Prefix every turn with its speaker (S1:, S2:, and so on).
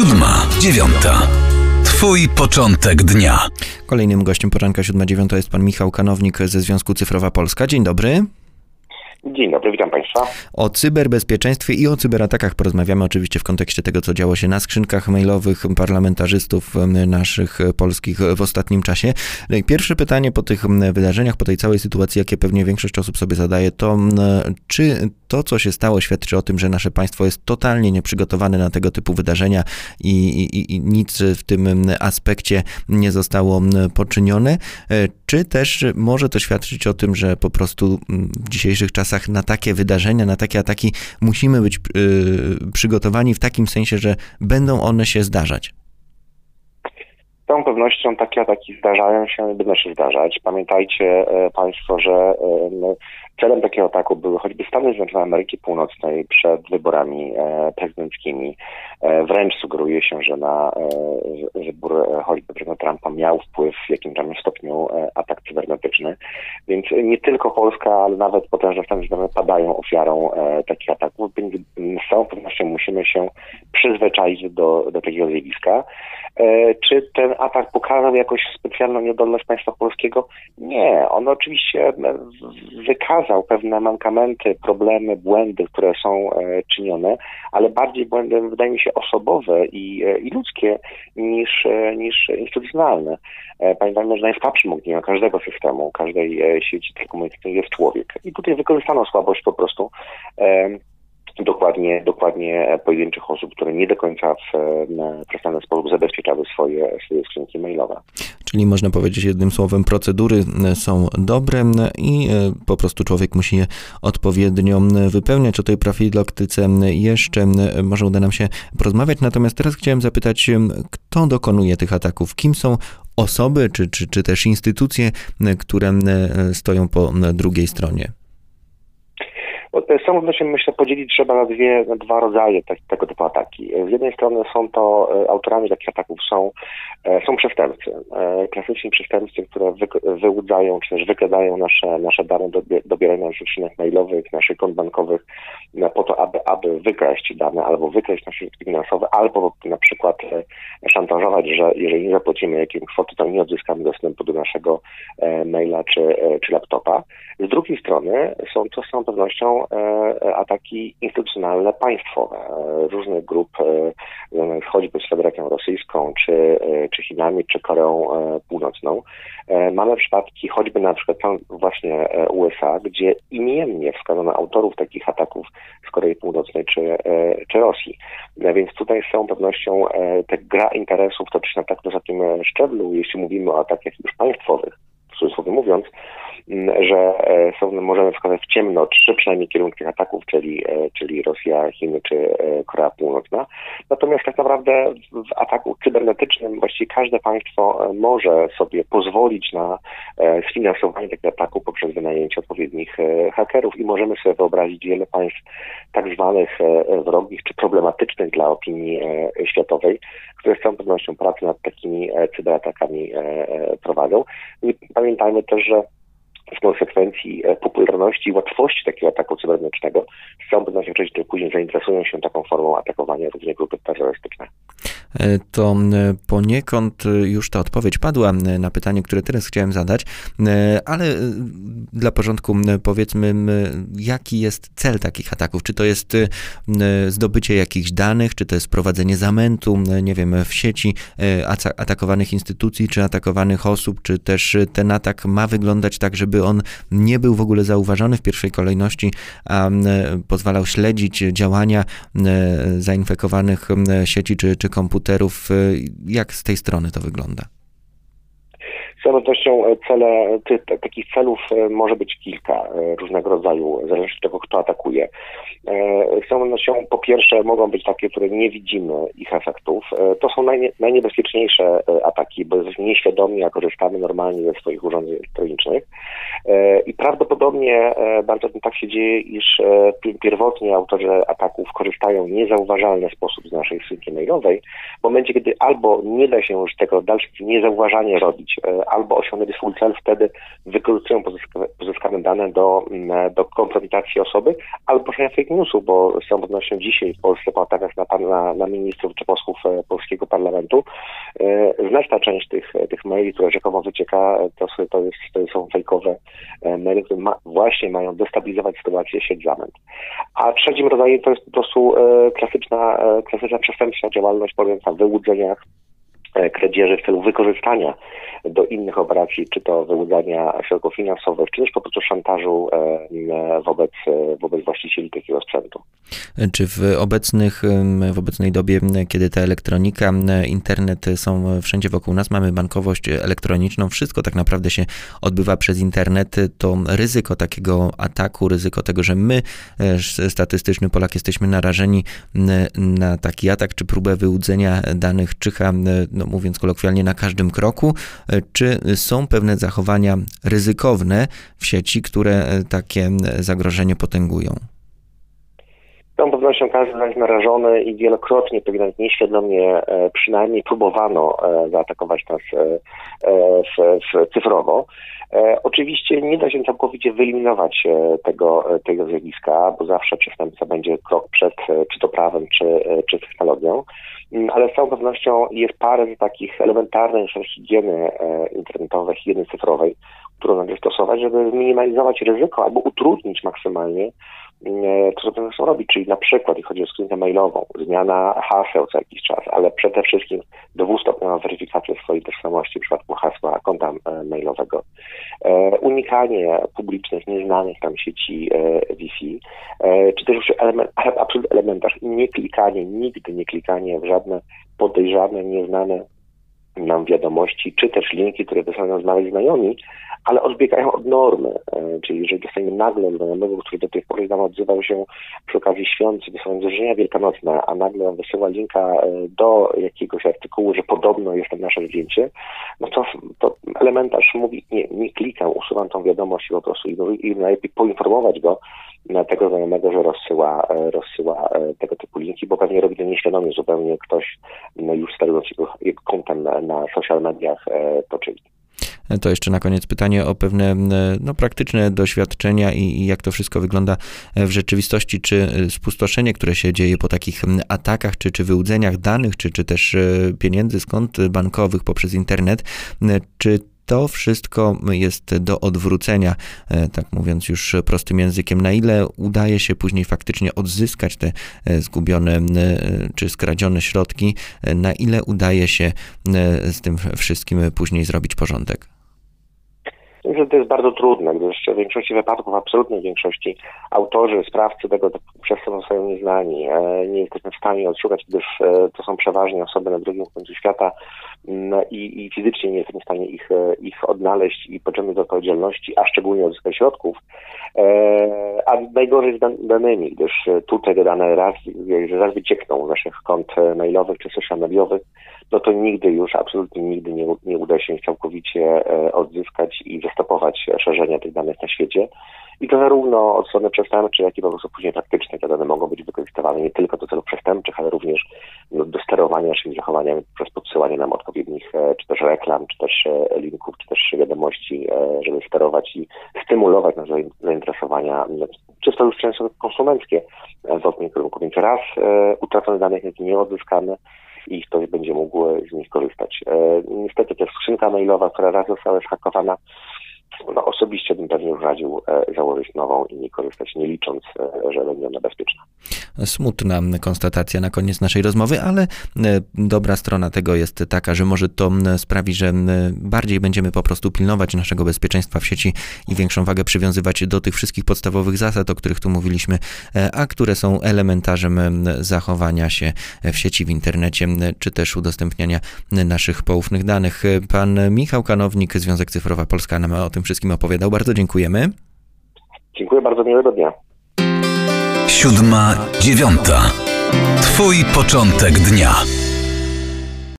S1: Siódma, dziewiąta. Twój początek dnia.
S2: Kolejnym gościem poranka 7.9 jest pan Michał Kanownik ze Związku Cyfrowa Polska. Dzień dobry.
S3: Dzień dobry, witam Państwa.
S2: O cyberbezpieczeństwie i o cyberatakach porozmawiamy oczywiście w kontekście tego, co działo się na skrzynkach mailowych parlamentarzystów naszych polskich w ostatnim czasie. No pierwsze pytanie po tych wydarzeniach, po tej całej sytuacji, jakie pewnie większość osób sobie zadaje, to czy to, co się stało, świadczy o tym, że nasze państwo jest totalnie nieprzygotowane na tego typu wydarzenia i, i, i nic w tym aspekcie nie zostało poczynione, czy też może to świadczyć o tym, że po prostu w dzisiejszych czasach na takie wydarzenia, na takie ataki musimy być y, przygotowani w takim sensie, że będą one się zdarzać.
S3: Z całą pewnością takie ataki zdarzają się i będą się zdarzać. Pamiętajcie e, Państwo, że e, celem takiego ataku były choćby Stany Zjednoczone Ameryki Północnej przed wyborami e, prezydenckimi. Wręcz sugeruje się, że na wybór choćby prezydenta Trumpa miał wpływ w jakimś tam stopniu atak cybernetyczny. Więc nie tylko Polska, ale nawet potężne Stany Zjednoczone padają ofiarą takich ataków, więc z całą pewnością musimy się przyzwyczaić do, do takiego zjawiska. Czy ten atak pokazał jakąś specjalną niedolność państwa polskiego? Nie. On oczywiście e, wykazał pewne mankamenty, problemy, błędy, które są e, czynione, ale bardziej błędy, wydaje mi się, osobowe i, e, i ludzkie niż, niż instytucjonalne. Pamiętajmy, że najsłabszym ogniwem każdego systemu, każdej sieci telekomunikacyjnej jest człowiek. I tutaj wykorzystano słabość po prostu dokładnie, dokładnie pojedynczych osób, które nie do końca w przestany sposób zabezpieczały swoje, swoje skrzynki mailowe.
S2: Czyli można powiedzieć jednym słowem, procedury są dobre i e, po prostu człowiek musi je odpowiednio wypełniać. O tej profilaktyce jeszcze może uda nam się porozmawiać. Natomiast teraz chciałem zapytać, kto dokonuje tych ataków? Kim są osoby czy, czy, czy też instytucje, które stoją po drugiej stronie?
S3: Całą pewnością myślę podzielić trzeba na dwie, na dwa rodzaje tak, tego typu ataki. Z jednej strony są to e, autorami takich ataków są, e, są przestępcy, e, klasyczni przestępcy, które wy, wyłudzają czy też wykradają nasze, nasze dane, dobierają naszych skrzynek mailowych, naszych kont bankowych po to, aby, aby wykraść dane albo wykraść nasze środki finansowe, albo na przykład szantażować, że jeżeli nie zapłacimy jakiejś kwoty, to nie odzyskamy dostępu do naszego maila czy, czy laptopa. Z drugiej strony są to z całą pewnością E, ataki instytucjonalne państwowe e, różnych grup, e, choćby z Federacją Rosyjską, czy, czy Chinami, czy Koreą Północną. Mamy przypadki choćby na przykład właśnie USA, gdzie imiennie wskazano autorów takich ataków z Korei Północnej czy, czy Rosji. Więc tutaj z całą pewnością ta gra interesów toczy się na tak wysokim szczeblu, jeśli mówimy o atakach już państwowych, cudzysłowie mówiąc, że e, są, możemy wskazać w ciemno trzy przynajmniej kierunki ataków, czyli, e, czyli Rosja, Chiny czy e, Korea Północna. Natomiast tak naprawdę w ataku cybernetycznym właściwie każde państwo może sobie pozwolić na sfinansowanie takiego ataku poprzez wynajęcie odpowiednich hakerów i możemy sobie wyobrazić wiele państw tak zwanych wrogich czy problematycznych dla opinii światowej, które z całą pewnością pracę nad takimi cyberatakami I pamiętajmy też, że w konsekwencji e, popularności i łatwości takiego ataku cybernetycznego z całą pewnością wcześniej czy później zainteresują się taką formą atakowania również grupy terrorystyczne.
S2: E, to e, poniekąd już ta odpowiedź padła na pytanie, które teraz chciałem zadać, ale dla porządku powiedzmy, jaki jest cel takich ataków? Czy to jest zdobycie jakichś danych, czy to jest prowadzenie zamętu, nie wiem, w sieci atakowanych instytucji, czy atakowanych osób, czy też ten atak ma wyglądać tak, żeby on nie był w ogóle zauważony w pierwszej kolejności, a pozwalał śledzić działania zainfekowanych sieci czy, czy komputerów. Jak z tej strony to wygląda?
S3: Z całą pewnością e, cele, ty, takich celów e, może być kilka e, różnego rodzaju, zależy od tego, kto atakuje. Z całą pewnością po pierwsze mogą być takie, które nie widzimy ich efektów. To są najnie, najniebezpieczniejsze ataki, bo jesteśmy nieświadomi, a korzystamy normalnie ze swoich urządzeń elektronicznych. I prawdopodobnie bardzo tak się dzieje, iż pierwotnie autorzy ataków korzystają w niezauważalny sposób z naszej skrzynki mailowej, w momencie, kiedy albo nie da się już tego dalszego niezauważanie robić, albo osiągnęli swój cel, wtedy wykorzystują pozyskane dane do, do kompromitacji osoby albo poszania fake newsów, bo z całą pewnością dzisiaj w Polsce po atakach na, na, na ministrów czy posłów polskiego parlamentu. Znaczna część tych, tych maili, które rzekomo wycieka, to, to, jest, to są fejkowe maile, które ma, właśnie mają destabilizować sytuację sieć zamęt. A trzecim rodzajem to jest po prostu klasyczna, klasyczna przestępcza działalność polegająca na wyłudzeniach, E, kradzieży w celu wykorzystania do innych operacji, czy to wyłudzania środków finansowych, czy też po prostu szantażu e, wobec, e, wobec właścicieli takiego sprzętu.
S2: Czy w obecnych, w obecnej dobie, kiedy ta elektronika, internet są wszędzie wokół nas, mamy bankowość elektroniczną, wszystko tak naprawdę się odbywa przez internet, to ryzyko takiego ataku, ryzyko tego, że my, statystyczny Polak, jesteśmy narażeni na taki atak, czy próbę wyłudzenia danych czyha no mówiąc kolokwialnie, na każdym kroku, e, czy są pewne zachowania ryzykowne w sieci, które e, takie zagrożenie potęgują?
S3: Całą pewnością każdy jest narażony i wielokrotnie, pewnie nieświadomie, e, przynajmniej próbowano zaatakować nas cyfrowo. Oczywiście nie da się całkowicie wyeliminować tego, tego zjawiska, bo zawsze przestępca będzie krok przed czy to prawem, czy, czy technologią. Mm, ale z całą pewnością jest parę takich elementarnych higieny e, internetowej, higieny cyfrowej, którą należy stosować, żeby zminimalizować ryzyko albo utrudnić maksymalnie E, to, co powinno są robić, czyli na przykład, jeśli chodzi o skrzynkę mailową, zmiana haseł co jakiś czas, ale przede wszystkim dwustopniowa weryfikacja swojej tożsamości w przypadku hasła konta e, mailowego, e, unikanie publicznych, nieznanych tam sieci Wi-Fi, czy też już element, absolutnie elementarz, nie klikanie, nigdy nie klikanie w żadne podejrzane, nieznane nam wiadomości, czy też linki, które dostaną nas nawet znajomi, ale odbiegają od normy. E, czyli jeżeli dostajemy nagle znajomego, który do tej pory nam odzywał się przy okazji świąt, wysyłając życzenia wielkanocne, a nagle on wysyła linka e, do jakiegoś artykułu, że podobno jest to nasze zdjęcie, no to, to elementarz mówi, nie, nie klikam, usuwam tą wiadomość i po prostu i, i najlepiej poinformować go, na tego znajomego, że rozsyła, e, rozsyła tego typu linki, bo pewnie robi to nieświadomie zupełnie ktoś no, już sterując jego, jego kontem na social mediach to czyni.
S2: To jeszcze na koniec pytanie o pewne no, praktyczne doświadczenia i, i, jak to wszystko wygląda w rzeczywistości. Czy spustoszenie, które się dzieje po takich atakach, czy, czy wyłudzeniach danych, czy, czy też e, pieniędzy kont bankowych poprzez internet, czy to wszystko jest do odwrócenia, e, tak mówiąc już prostym językiem. Na ile udaje się później faktycznie odzyskać te e, zgubione czy skradzione środki, na ile udaje się z tym wszystkim później zrobić porządek?
S3: Myślę, że to jest bardzo trudne, gdyż w większości wypadków, absolutnej większości, autorzy, sprawcy tego co są nieznani. E, nie jesteśmy w stanie odszukać, gdyż e, to są przeważnie osoby na drugim końcu świata mm, i, i fizycznie nie jesteśmy w stanie ich, e, ich odnaleźć i pociągnąć do odpowiedzialności, a szczególnie odzyskać środków. A najgorzej z danymi, gdyż tutaj te dane raz, raz wyciekną z naszych kont mailowych czy social mediowych, no to nigdy już, absolutnie nigdy nie, nie uda się ich całkowicie odzyskać i zastopować szerzenia tych danych na świecie. I to zarówno od strony przestępczej, jak i po prostu później taktycznej te dane mogą być wykorzystywane nie tylko do celów przestępczych, ale również no, do sterowania naszymi zachowaniami przez podsyłanie nam odpowiednich e, czy też reklam, czy też e, linków, czy też wiadomości, e, żeby sterować i stymulować nasze zainteresowania, no, czysto już często konsumenckie w odpowiednim kierunku. Więc raz utracone dane nie odzyskane, i ktoś będzie mógł z nich korzystać. Niestety też skrzynka mailowa, która raz została zhakowana, no, osobiście bym pewnie radził e, założyć nową i nie korzystać, nie licząc, e, że będzie ona bezpieczna.
S2: Smutna konstatacja na koniec naszej rozmowy, ale e, dobra strona tego jest taka, że może to sprawi, że bardziej będziemy po prostu pilnować naszego bezpieczeństwa w sieci i większą wagę przywiązywać do tych wszystkich podstawowych zasad, o których tu mówiliśmy, a które są elementarzem zachowania się w sieci, w internecie, czy też udostępniania naszych poufnych danych. Pan Michał Kanownik, Związek Cyfrowa Polska nam o tym wszystkim opowiadał. Bardzo dziękujemy.
S3: Dziękuję bardzo, miłego dnia.
S1: Siódma, dziewiąta. Twój początek dnia.